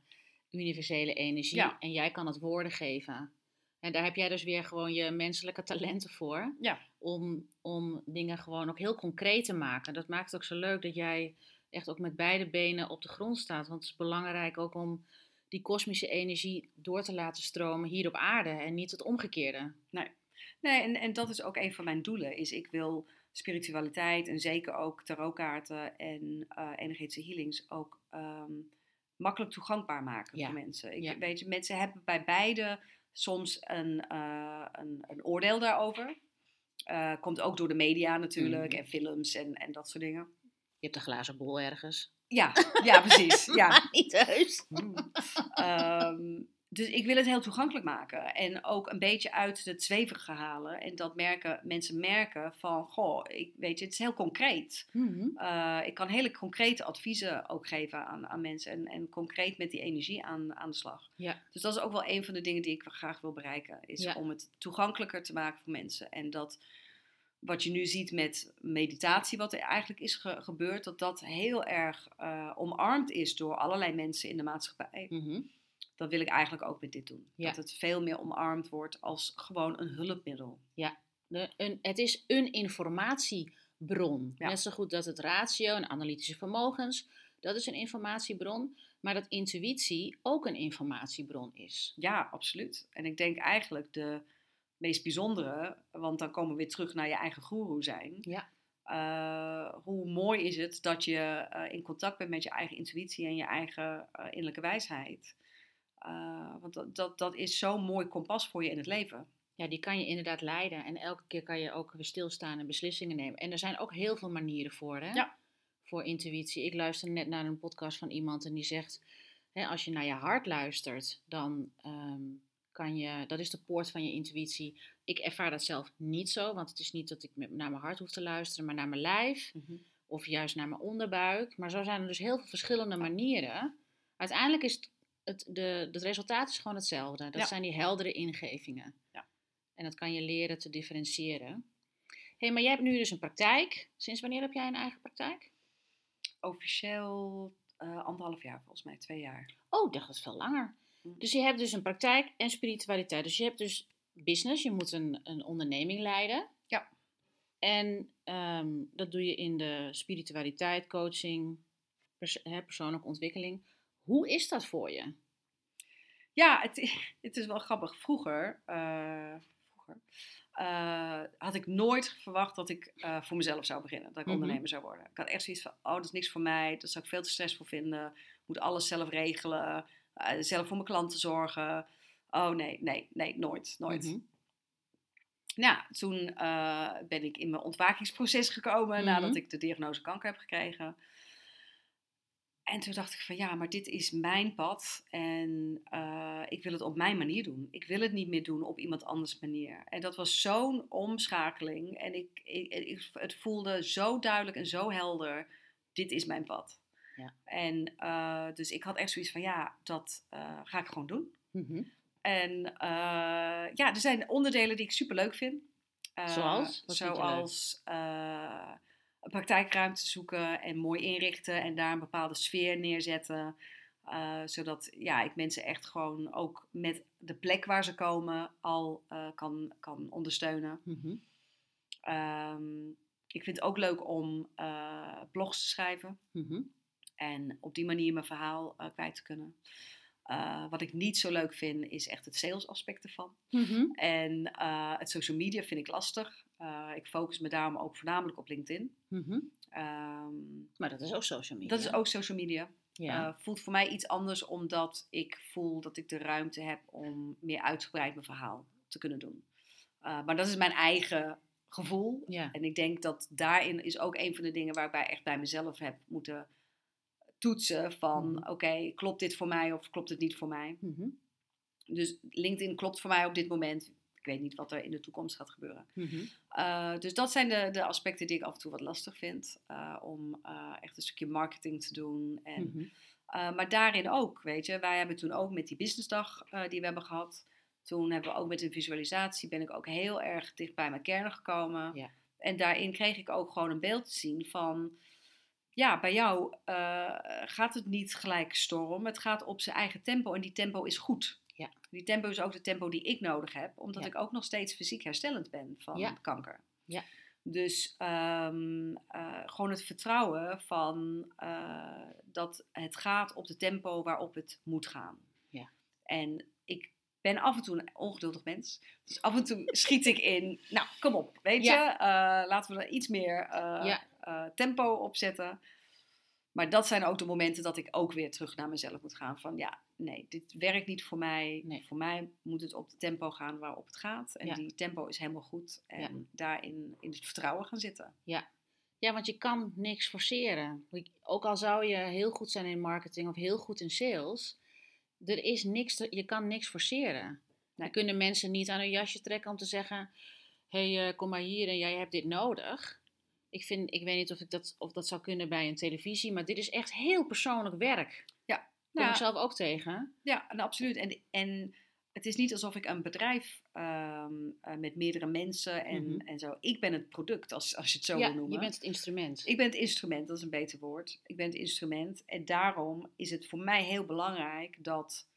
universele energie Ja. en jij kan het woorden geven. En daar heb jij dus weer gewoon je menselijke talenten voor. Ja. Om, om dingen gewoon ook heel concreet te maken. Dat maakt het ook zo leuk dat jij echt ook met beide benen op de grond staat. Want het is belangrijk ook om die kosmische energie door te laten stromen hier op aarde en niet het omgekeerde. Nee, en, en dat is ook een van mijn doelen. Is ik wil spiritualiteit en zeker ook tarotkaarten en eh, energetische healings ook ehm, makkelijk toegankbaar maken Ja. voor mensen. Ik, Ja. weet je, mensen hebben bij beide soms een, eh, een, een oordeel daarover. Eh, komt ook door de media natuurlijk Mhm. en films en, en dat soort dingen. Je hebt een glazen bol ergens. Ja, ja precies. Ja. [LAUGHS] niet heus. Ehm, dus ik wil het heel toegankelijk maken. En ook een beetje uit het zwevige halen. En dat merken, mensen merken van, goh, ik, weet je, het is heel concreet. Mhm. Eh, ik kan hele concrete adviezen ook geven aan, aan mensen. En, en concreet met die energie aan, aan de slag. Ja. Dus dat is ook wel een van de dingen die ik graag wil bereiken. Is Ja. om het toegankelijker te maken voor mensen. En dat wat je nu ziet met meditatie, wat er eigenlijk is ge- gebeurd, dat dat heel erg eh, omarmd is door allerlei mensen in de maatschappij. Mhm. Dat wil ik eigenlijk ook met dit doen. Ja. Dat het veel meer omarmd wordt als gewoon een hulpmiddel. De, een, het is een informatiebron. Ja. Net zo goed dat het ratio en analytische vermogens, dat is een informatiebron. Maar dat intuïtie ook een informatiebron is. Ja, absoluut. En ik denk eigenlijk de meest bijzondere, want dan komen we weer terug naar je eigen guru zijn. Ja. Eh, hoe mooi is het dat je eh, in contact bent met je eigen intuïtie en je eigen eh, innerlijke wijsheid. Want dat, dat, dat is zo'n mooi kompas voor je in het leven. Ja, die kan je inderdaad leiden. En elke keer kan je ook weer stilstaan en beslissingen nemen. En er zijn ook heel veel manieren voor, hè? Ja. Voor intuïtie. Ik luisterde net naar een podcast van iemand en die zegt... Hè, als je naar je hart luistert, dan ehm, kan je... Dat is de poort van je intuïtie. Ik ervaar dat zelf niet zo, want het is niet dat ik naar mijn hart hoef te luisteren, maar naar mijn lijf. Of juist naar mijn onderbuik. Maar zo zijn er dus heel veel verschillende manieren. Uiteindelijk is het, het, de, het resultaat is gewoon hetzelfde. Dat Ja. zijn die heldere ingevingen. Ja. En dat kan je leren te differentiëren. hey, maar jij hebt nu dus een praktijk. Sinds wanneer heb jij een eigen praktijk? Officieel eh, anderhalf jaar, volgens mij, twee jaar. Oh, ik dacht dat is veel langer. Hm. Dus je hebt dus een praktijk en spiritualiteit. Dus je hebt dus business, je moet een, een onderneming leiden. Ja. En ehm, dat doe je in de spiritualiteit, coaching, pers- hè, persoonlijke ontwikkeling. Hoe is dat voor je? Ja, het, [LAUGHS] het is wel grappig. Vroeger, eh, vroeger eh, had ik nooit verwacht dat ik eh, voor mezelf zou beginnen. Dat ik Mhm. ondernemer zou worden. Ik had echt zoiets van, oh, dat is niks voor mij. Dat zou ik veel te stressvol vinden. Ik moet alles zelf regelen. Eh, zelf voor mijn klanten zorgen. Oh nee, nee, nee, nooit, nooit. Mhm. Nou, toen eh, ben ik in mijn ontwakingsproces gekomen Mhm. nadat ik de diagnose kanker heb gekregen. En toen dacht ik van ja, maar dit is mijn pad en eh, ik wil het op mijn manier doen. Ik wil het niet meer doen op iemand anders manier. En dat was zo'n omschakeling en ik, ik, ik- het voelde zo duidelijk en zo helder, dit is mijn pad. Ja. En eh, dus ik had echt zoiets van ja, dat eh, ga ik gewoon doen. Mhm. En eh, ja, er zijn onderdelen die ik super leuk vind. Zoals? Wat zoals een praktijkruimte zoeken en mooi inrichten en daar een bepaalde sfeer neerzetten. Zodat ja, ik mensen echt gewoon ook met de plek waar ze komen al kan, kan ondersteunen. Mhm. Ehm, ik vind het ook leuk om blogs te schrijven. Mhm. En op die manier mijn verhaal eh, kwijt te kunnen. Eh, wat ik niet zo leuk vind, is echt het sales aspect ervan. Mhm. En eh, het social media vind ik lastig. Ik focus me daarom ook voornamelijk op LinkedIn. Mhm. Ehm, Maar dat is ook social media. dat is ook social media. Ja. Voelt voor mij iets anders, omdat ik voel dat ik de ruimte heb om meer uitgebreid mijn verhaal te kunnen doen. Maar dat is mijn eigen gevoel. ja. En ik denk dat daarin is ook een van de dingen waarbij ik echt bij mezelf heb moeten toetsen van Mhm. oké, klopt dit voor mij of klopt het niet voor mij? Mhm. Dus LinkedIn klopt voor mij op dit moment. Ik weet niet wat er in de toekomst gaat gebeuren. Mhm. Uh, dus dat zijn de, de aspecten die ik af en toe wat lastig vind. uh, om uh, echt een stukje marketing te doen. En, Mhm. uh, maar daarin ook, weet je. Wij hebben toen ook met die businessdag die we hebben gehad. Toen hebben we ook met een visualisatie ben ik ook heel erg dicht bij mijn kern gekomen. Ja. En daarin kreeg ik ook gewoon een beeld te zien van... Ja, bij jou uh, gaat het niet gelijk storm. Het gaat op zijn eigen tempo en die tempo is goed. Ja. Die tempo is ook de tempo die ik nodig heb, omdat Ja. ik ook nog steeds fysiek herstellend ben van Ja. kanker. Ja. Dus ehm, uh, gewoon het vertrouwen van uh, dat het gaat op de tempo waarop het moet gaan. En ik ben af en toe een ongeduldig mens. Dus af en toe schiet ik in. Nou, kom op, weet je. Ja. eh, laten we er iets meer eh, Ja. Eh, tempo op zetten. Maar dat zijn ook de momenten dat ik ook weer terug naar mezelf moet gaan. Van ja, nee, dit werkt niet voor mij. Nee. Voor mij moet het op de tempo gaan waarop het gaat. En Ja. die tempo is helemaal goed. En Ja. daarin in het vertrouwen gaan zitten. Ja, want je kan niks forceren. Ook al zou je heel goed zijn in marketing of heel goed in sales, er is niks te- je kan niks forceren. Je kunnen mensen niet aan hun jasje trekken om te zeggen: hé, hey, eh, kom maar hier en jij hebt dit nodig. Ik, vind, ik weet niet of, ik dat, of dat zou kunnen bij een televisie, maar dit is echt heel persoonlijk werk. Daar kom Ja. ik zelf ook tegen. Ja, nou, absoluut. En, en het is niet alsof ik een bedrijf eh, met meerdere mensen en, Mhm. en zo. Ik ben het product, als, als je het zo ja, wil noemen. je bent het instrument. Ik ben het instrument, dat is een beter woord. Ik ben het instrument. En daarom is het voor mij heel belangrijk dat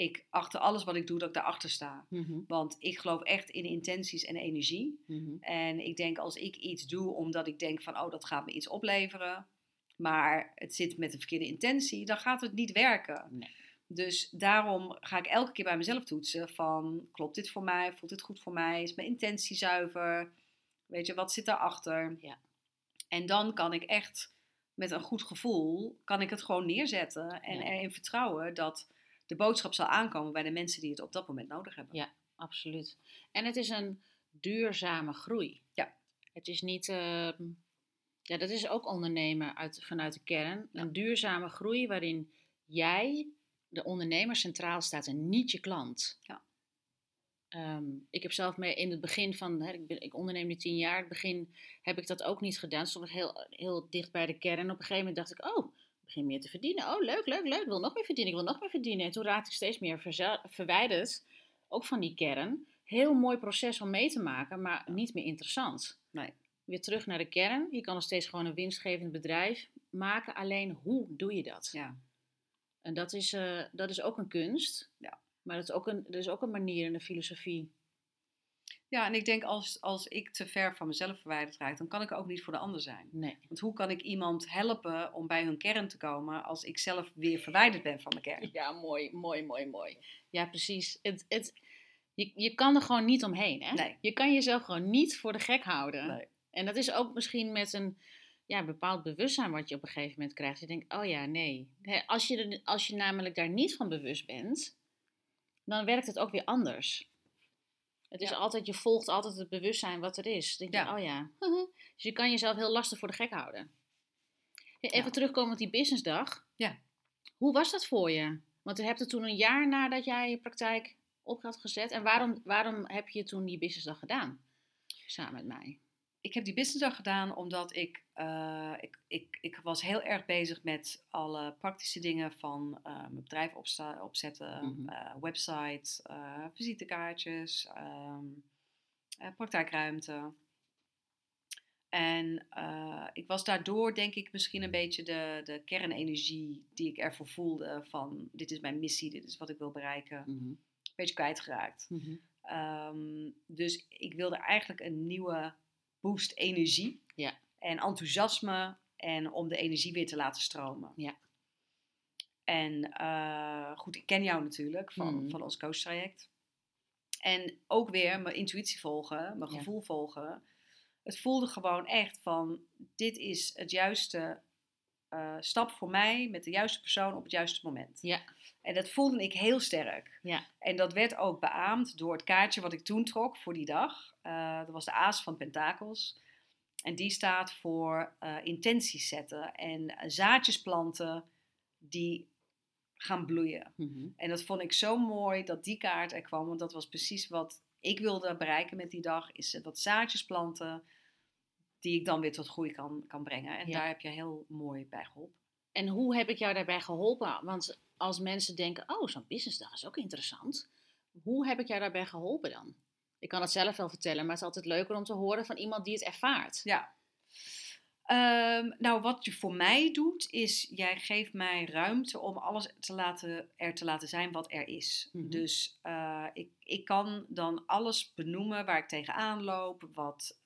ik achter alles wat ik doe, dat ik daarachter sta. Mhm, Want ik geloof echt in intenties en energie. mhm. En ik denk als ik iets doe omdat ik denk van, oh, dat gaat me iets opleveren. Maar het zit met een verkeerde intentie, dan gaat het niet werken. Nee. Dus daarom ga ik elke keer bij mezelf toetsen van, klopt dit voor mij? Voelt dit goed voor mij? Is mijn intentie zuiver? Weet je, wat zit daarachter? Ja. En dan kan ik echt met een goed gevoel, kan ik het gewoon neerzetten. En Ja. erin vertrouwen dat de boodschap zal aankomen bij de mensen die het op dat moment nodig hebben. Ja. Absoluut. En het is een duurzame groei. Ja. Het is niet. ehm, ja, dat is ook ondernemen uit, vanuit de kern. Ja. Een duurzame groei waarin jij, de ondernemer, centraal staat en niet je klant. Ja. Ehm, ik heb zelf mee in het begin van, hè, ik, ben, ik onderneem nu tien jaar, in het begin heb ik dat ook niet gedaan. Stond ik heel, heel dicht bij de kern. En op een gegeven moment dacht ik, oh, begin meer te verdienen. Oh, leuk, leuk, leuk. Ik wil nog meer verdienen, ik wil nog meer verdienen. En toen raakte ik steeds meer verwijderd, ook van die kern. Heel mooi proces om mee te maken, maar niet meer interessant. Nee. Weer terug naar de kern. Je kan nog steeds gewoon een winstgevend bedrijf maken. Alleen, hoe doe je dat? Ja. En dat is, eh, dat is ook een kunst. Ja. Maar dat is ook een, dat is ook een manier in de filosofie. Ja, en ik denk als, als ik te ver van mezelf verwijderd raak, dan kan ik ook niet voor de ander zijn. Nee. Want hoe kan ik iemand helpen om bij hun kern te komen als ik zelf weer verwijderd ben van mijn kern? Ja, mooi, mooi, mooi, mooi. Ja, precies. Het, het, je, je kan er gewoon niet omheen, hè? Nee. Je kan jezelf gewoon niet voor de gek houden. Nee. En dat is ook misschien met een ja, bepaald bewustzijn wat je op een gegeven moment krijgt. Je denkt, oh ja, nee. Als je, als je namelijk daar niet van bewust bent, dan werkt het ook weer anders. Het is Ja. altijd, je volgt altijd het bewustzijn wat er is. Dan denk je, Ja. oh ja. Dus je kan jezelf heel lastig voor de gek houden. Even Ja. terugkomen op die businessdag. Ja. Hoe was dat voor je? Want je hebt het toen een jaar nadat jij je praktijk op had gezet. En waarom, waarom heb je toen die businessdag gedaan? Samen met mij. Ik heb die businessdag gedaan omdat ik, eh, ik, ik, ik was heel erg bezig met alle praktische dingen van eh, mijn bedrijf opzetten, Mhm. eh, website, visitekaartjes, ehm, eh, praktijkruimte. En ik was daardoor, denk ik, misschien een beetje de, de kernenergie die ik ervoor voelde van dit is mijn missie, dit is wat ik wil bereiken, een beetje kwijtgeraakt. Mhm. Ehm, dus ik wilde eigenlijk een nieuwe boost energie Ja. en enthousiasme en om de energie weer te laten stromen. Ja. En eh, goed, ik ken jou natuurlijk van, Mhm. van ons coachtraject. En ook weer mijn intuïtie volgen, mijn Ja. gevoel volgen. Het voelde gewoon echt van, dit is het juiste eh, stap voor mij met de juiste persoon op het juiste moment. Ja. En dat voelde ik heel sterk. Ja. En dat werd ook beaamd door het kaartje wat ik toen trok voor die dag. Eh, dat was de Aas van Pentakels. En die staat voor eh, intenties zetten en zaadjes planten die gaan bloeien. Mhm. En dat vond ik zo mooi dat die kaart er kwam, want dat was precies wat ik wilde bereiken met die dag. Is wat zaadjes planten die ik dan weer tot groei kan, kan brengen. En Ja. daar heb je heel mooi bij geholpen. En hoe heb ik jou daarbij geholpen? Want als mensen denken, oh, zo'n businessdag is ook interessant. Hoe heb ik jou daarbij geholpen dan? Ik kan het zelf wel vertellen, maar het is altijd leuker om te horen van iemand die het ervaart. Ja. Ehm, nou, wat je voor mij doet, is jij geeft mij ruimte om alles te laten, er te laten zijn wat er is. Mhm. Dus eh, ik, ik kan dan alles benoemen waar ik tegenaan loop, wat,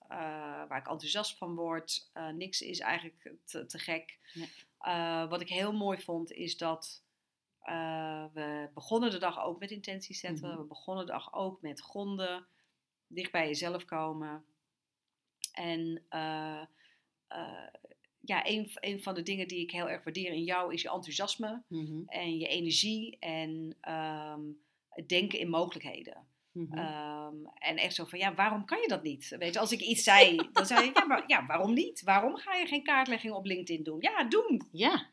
waar ik enthousiast van word. Eh, niks is eigenlijk te, te gek. Nee. Eh, wat ik heel mooi vond, is dat Eh, we begonnen de dag ook met intenties zetten. Mhm. We begonnen de dag ook met gronden. Dicht bij jezelf komen. En eh, eh, ja, een, een van de dingen die ik heel erg waardeer in jou is je enthousiasme Mhm, en je energie en ehm, het denken in mogelijkheden. Mhm. Ehm, en echt zo van, ja, waarom kan je dat niet? Weet je, als ik iets zei, dan zei je, ja, maar ja, waarom niet? Waarom ga je geen kaartlegging op LinkedIn doen? Ja, doen. ja.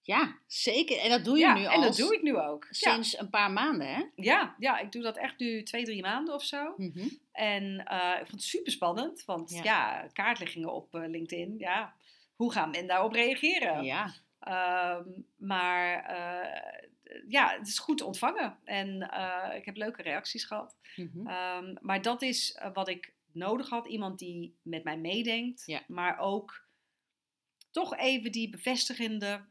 ja, zeker. En dat doe je ja, nu en al dat doe ik nu ook. Ja. sinds een paar maanden, hè? Ja, ja, ik doe dat echt nu twee, drie maanden of zo. Mhm. En eh, ik vond het super spannend, want Ja. ja, kaartleggingen op eh, LinkedIn, ja, hoe gaan men daarop reageren? Ja, Ehm, maar eh, ja, het is goed ontvangen en eh, ik heb leuke reacties gehad. mhm. Ehm, maar dat is eh, wat ik nodig had. Iemand die met mij meedenkt, Ja. maar ook toch even die bevestigende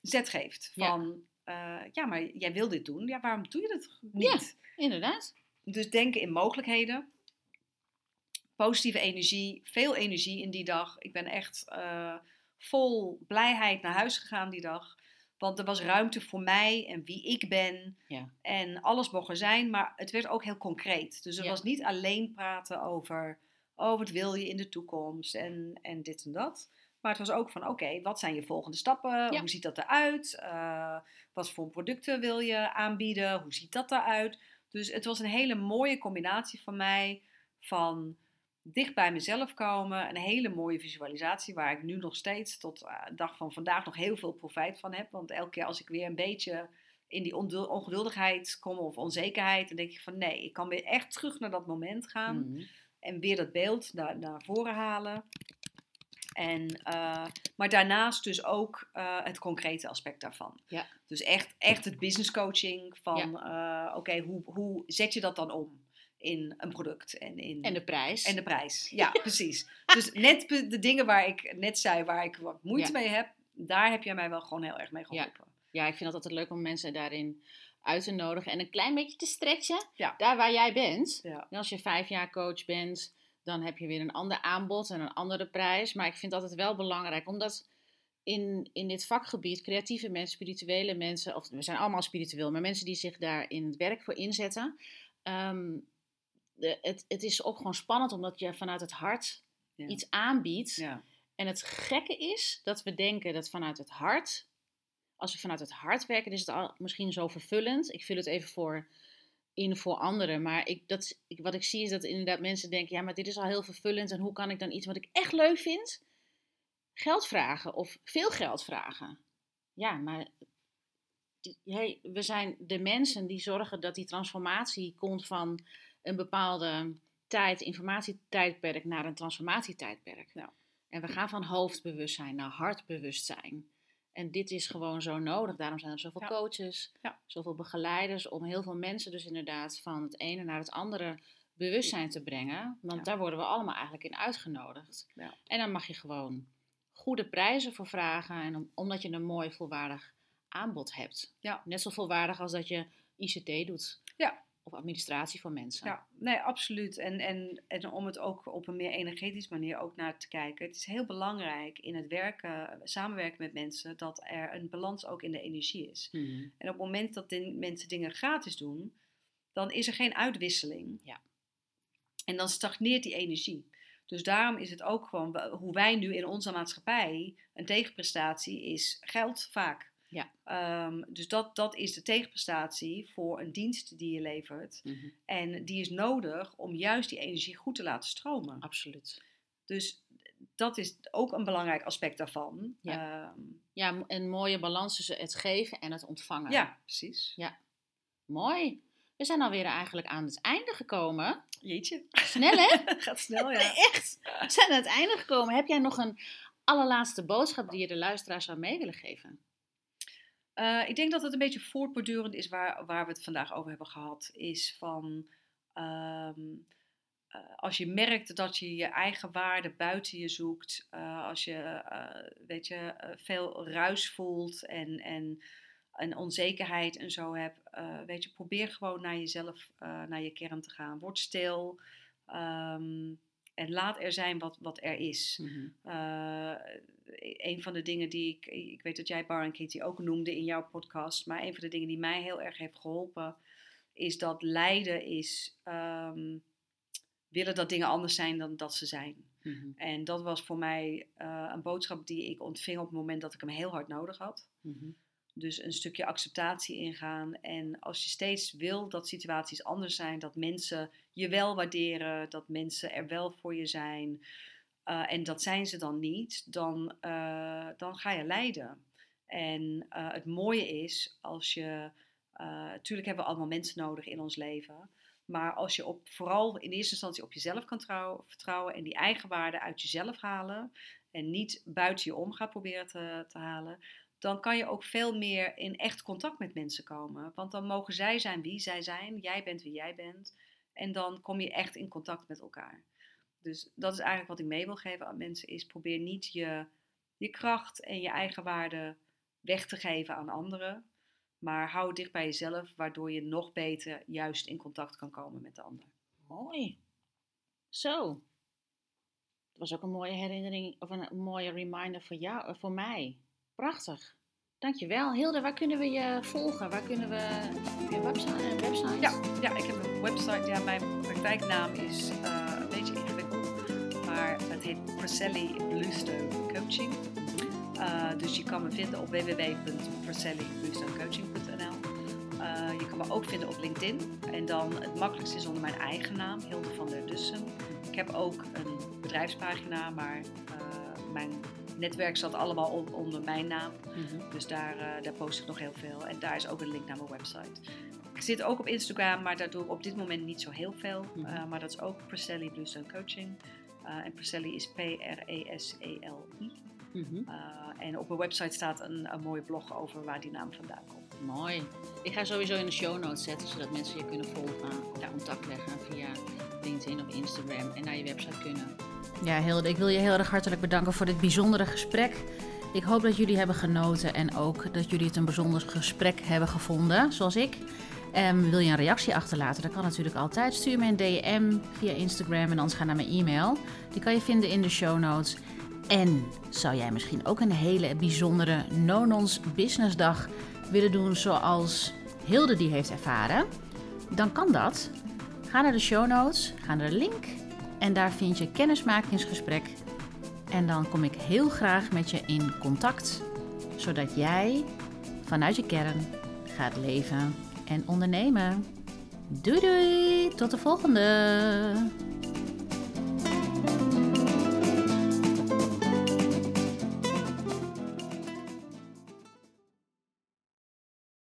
zet geeft. Ja. Van, ja. ja, maar jij wil dit doen. Ja, waarom doe je het niet? inderdaad. Dus denken in mogelijkheden. Positieve energie, veel energie in die dag. Ik ben echt eh, vol blijheid naar huis gegaan die dag. Want er was ruimte voor mij en wie ik ben. Ja. En alles mocht er zijn, maar het werd ook heel concreet. Dus er Ja. was niet alleen praten over, oh wat wil je in de toekomst en, en dit en dat. Maar het was ook van, oké, wat zijn je volgende stappen? Ja. Hoe ziet dat eruit? Eh, wat voor producten wil je aanbieden? Hoe ziet dat eruit? Dus het was een hele mooie combinatie van mij van dicht bij mezelf komen. Een hele mooie visualisatie waar ik nu nog steeds tot eh, de dag van vandaag nog heel veel profijt van heb. Want elke keer als ik weer een beetje in die ongeduldigheid kom of onzekerheid, dan denk ik van nee, ik kan weer echt terug naar dat moment gaan Mhm. en weer dat beeld naar, naar voren halen. En, eh, maar daarnaast dus ook eh, het concrete aspect daarvan. Ja. Dus echt, echt het business coaching van eh, oké, hoe, hoe zet je dat dan om in een product en in En de prijs. en de prijs. [LAUGHS] Ja, precies. Dus net de dingen waar ik net zei, waar ik wat moeite Ja. mee heb, daar heb jij mij wel gewoon heel erg mee geholpen. Ja, ik vind het altijd leuk om mensen daarin uit te nodigen en een klein beetje te stretchen. Ja. Daar waar jij bent. Ja. En als je vijf jaar coach bent, dan heb je weer een ander aanbod en een andere prijs. Maar ik vind het altijd wel belangrijk, omdat in, in dit vakgebied creatieve mensen, spirituele mensen, of we zijn allemaal spiritueel, maar mensen die zich daar in het werk voor inzetten. ehm, de, het, het is ook gewoon spannend omdat je vanuit het hart Ja. iets aanbiedt. Ja. En het gekke is dat we denken dat vanuit het hart, als we vanuit het hart werken, is het al misschien zo vervullend. Ik vul het even voor in voor anderen, maar ik, dat, ik, wat ik zie is dat inderdaad mensen denken, ja, maar dit is al heel vervullend en hoe kan ik dan iets wat ik echt leuk vind, geld vragen of veel geld vragen? Ja, maar hey, we zijn de mensen die zorgen dat die transformatie komt van een bepaalde tijd, informatietijdperk naar een transformatietijdperk. En we gaan van hoofdbewustzijn naar hartbewustzijn. En dit is gewoon zo nodig. Daarom zijn er zoveel Ja. coaches, Ja. zoveel begeleiders, om heel veel mensen dus inderdaad van het ene naar het andere bewustzijn te brengen. Want Ja. daar worden we allemaal eigenlijk in uitgenodigd. Ja. En dan mag je gewoon goede prijzen voor vragen. En om- omdat je een mooi volwaardig aanbod hebt. Ja. Net zo volwaardig als dat je ICT doet. Ja. Of administratie voor mensen. Ja, nee, absoluut. En, en, en om het ook op een meer energetische manier ook naar te kijken. Het is heel belangrijk in het werken, samenwerken met mensen, dat er een balans ook in de energie is. Mhm. En op het moment dat mensen dingen gratis doen, dan is er geen uitwisseling. Ja. En dan stagneert die energie. Dus daarom is het ook gewoon, hoe wij nu in onze maatschappij, een tegenprestatie is geld vaak. Ja. Ehm, dus dat, dat is de tegenprestatie voor een dienst die je levert. Mhm. En die is nodig om juist die energie goed te laten stromen. Absoluut. Dus dat is ook een belangrijk aspect daarvan. Ja. Ehm, Ja, een mooie balans tussen het geven en het ontvangen. ja precies. Mooi. We zijn alweer eigenlijk aan het einde gekomen. Jeetje, Snel hè? [LAUGHS] gaat snel ja. [LAUGHS] Echt. We zijn aan het einde gekomen. Heb jij nog een allerlaatste boodschap die je de luisteraar zou mee willen geven? Eh, ik denk dat het een beetje voortbordurend is waar, waar we het vandaag over hebben gehad. Is van ehm, eh, als je merkt dat je je eigen waarde buiten je zoekt. eh, als je weet je, veel ruis voelt en, en een onzekerheid en zo hebt. weet je, probeer gewoon naar jezelf, naar je kern te gaan. Word stil. ehm, en laat er zijn wat, wat er is. Eh, een van de dingen die ik, ik weet dat jij Bar en Kitty ook noemde in jouw podcast, maar een van de dingen die mij heel erg heeft geholpen, is dat lijden is ehm, willen dat dingen anders zijn dan dat ze zijn. Mhm. En dat was voor mij eh, een boodschap die ik ontving op het moment dat ik hem heel hard nodig had. Mhm. Dus een stukje acceptatie ingaan. En als je steeds wil dat situaties anders zijn, dat mensen je wel waarderen, dat mensen er wel voor je zijn, eh, en dat zijn ze dan niet, dan, eh, dan ga je lijden. En eh, het mooie is als je. Natuurlijk hebben we allemaal mensen nodig in ons leven. Maar als je op, vooral in eerste instantie op jezelf kan trouw, vertrouwen en die eigenwaarde uit jezelf halen. En niet buiten je om gaat proberen te, te halen. Dan kan je ook veel meer in echt contact met mensen komen. Want dan mogen zij zijn wie zij zijn. Jij bent wie jij bent. En dan kom je echt in contact met elkaar. Dus dat is eigenlijk wat ik mee wil geven aan mensen, is probeer niet je, je kracht en je eigen waarde weg te geven aan anderen. Maar hou het dicht bij jezelf, waardoor je nog beter juist in contact kan komen met de ander. Mooi. Zo. Dat was ook een mooie herinnering, of een, mooie reminder voor jou, eh, voor mij. Prachtig. Dankjewel. Hilde, waar kunnen we je volgen? Waar kunnen we... Heb je een website? Website? Ja, ja, ik heb een website. Ja, mijn praktijknaam is uh, beetje het heet Preselli Bluestone Coaching. Uh, dus je kan me vinden op www.presellibluestonecoaching.nl uh, Je kan me ook vinden op LinkedIn. En dan het makkelijkste is onder mijn eigen naam, Hilde van der Dussen. Ik heb ook een bedrijfspagina, maar mijn netwerk zat allemaal onder mijn naam. Mhm. Dus daar, daar post ik nog heel veel. En daar is ook een link naar mijn website. Ik zit ook op Instagram, maar daar doe ik op dit moment niet zo heel veel. Mhm. Maar dat is ook Preselli Bluestone Coaching. Uh, en Preselli is P-R-E-S-E-L-I. Mhm. en op mijn website staat een, een mooie blog over waar die naam vandaan komt. Mooi. Ik ga sowieso in de show notes zetten, zodat mensen je kunnen volgen of ja. contact leggen via LinkedIn of Instagram en naar je website kunnen. Ja, Hilde, ik wil je heel erg hartelijk bedanken voor dit bijzondere gesprek. Ik hoop dat jullie hebben genoten en ook dat jullie het een bijzonder gesprek hebben gevonden, zoals ik. Um, wil je een reactie achterlaten? Dat kan natuurlijk altijd. Stuur me een DM via Instagram en anders ga naar mijn e-mail. Die kan je vinden in de show notes. En zou jij misschien ook een hele bijzondere no-nons businessdag willen doen zoals Hilde die heeft ervaren? Dan kan dat. Ga naar de show notes, ga naar de link en daar vind je kennismakingsgesprek. En dan kom ik heel graag met je in contact, zodat jij vanuit je kern gaat leven en ondernemen. Doei doei, tot de volgende!